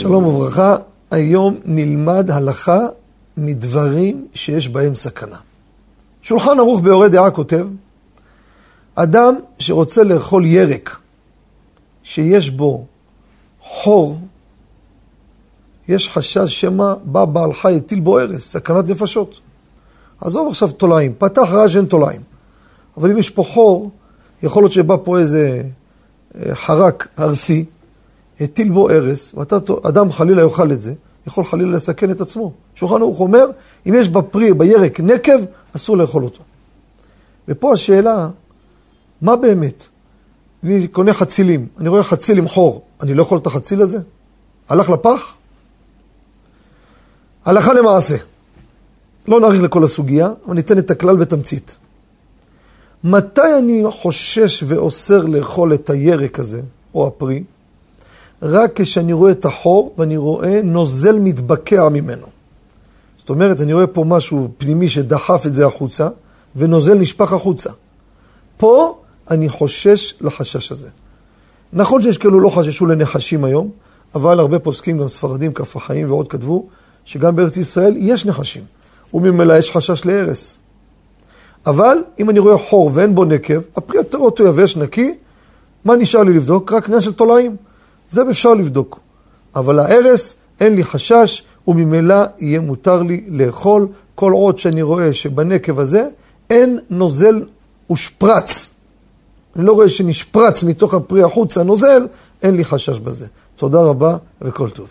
שלום וברכה, היום נלמד הלכה מדברים שיש בהם סכנה. שולחן ערוך ביורה דעה כותב, אדם שרוצה לאכול ירק שיש בו חור, יש חשש שמא בא בעל חי הטיל בו הרס, סכנת נפשות. עזוב עכשיו תולעים, פתח רעש אין תולעים. אבל אם יש פה חור, יכול להיות שבא פה איזה אה, חרק ארסי, הטיל בו הרס, ואדם חלילה יאכל את זה, יכול חלילה לסכן את עצמו. שולחן ערוך אומר, אם יש בפרי, בירק, נקב, אסור לאכול אותו. ופה השאלה, מה באמת? אני קונה חצילים, אני רואה חציל עם חור, אני לא יכול את החציל הזה? הלך לפח? הלכה למעשה. לא נאריך לכל הסוגיה, אבל ניתן את הכלל בתמצית. מתי אני חושש ואוסר לאכול את הירק הזה, או הפרי? רק כשאני רואה את החור ואני רואה נוזל מתבקע ממנו. זאת אומרת, אני רואה פה משהו פנימי שדחף את זה החוצה, ונוזל נשפך החוצה. פה אני חושש לחשש הזה. נכון שיש כאלו לא חששו לנחשים היום, אבל הרבה פוסקים, גם ספרדים, כף החיים ועוד כתבו, שגם בארץ ישראל יש נחשים, וממילא יש חשש להרס. אבל אם אני רואה חור ואין בו נקב, הפרי יותר אותו יבש, נקי, מה נשאר לי לבדוק? רק עניין של תולעים. זה אפשר לבדוק. אבל ההרס, אין לי חשש, וממילא יהיה מותר לי לאכול כל עוד שאני רואה שבנקב הזה אין נוזל ושפרץ. אני לא רואה שנשפרץ מתוך הפרי החוצה נוזל, אין לי חשש בזה. תודה רבה וכל טוב.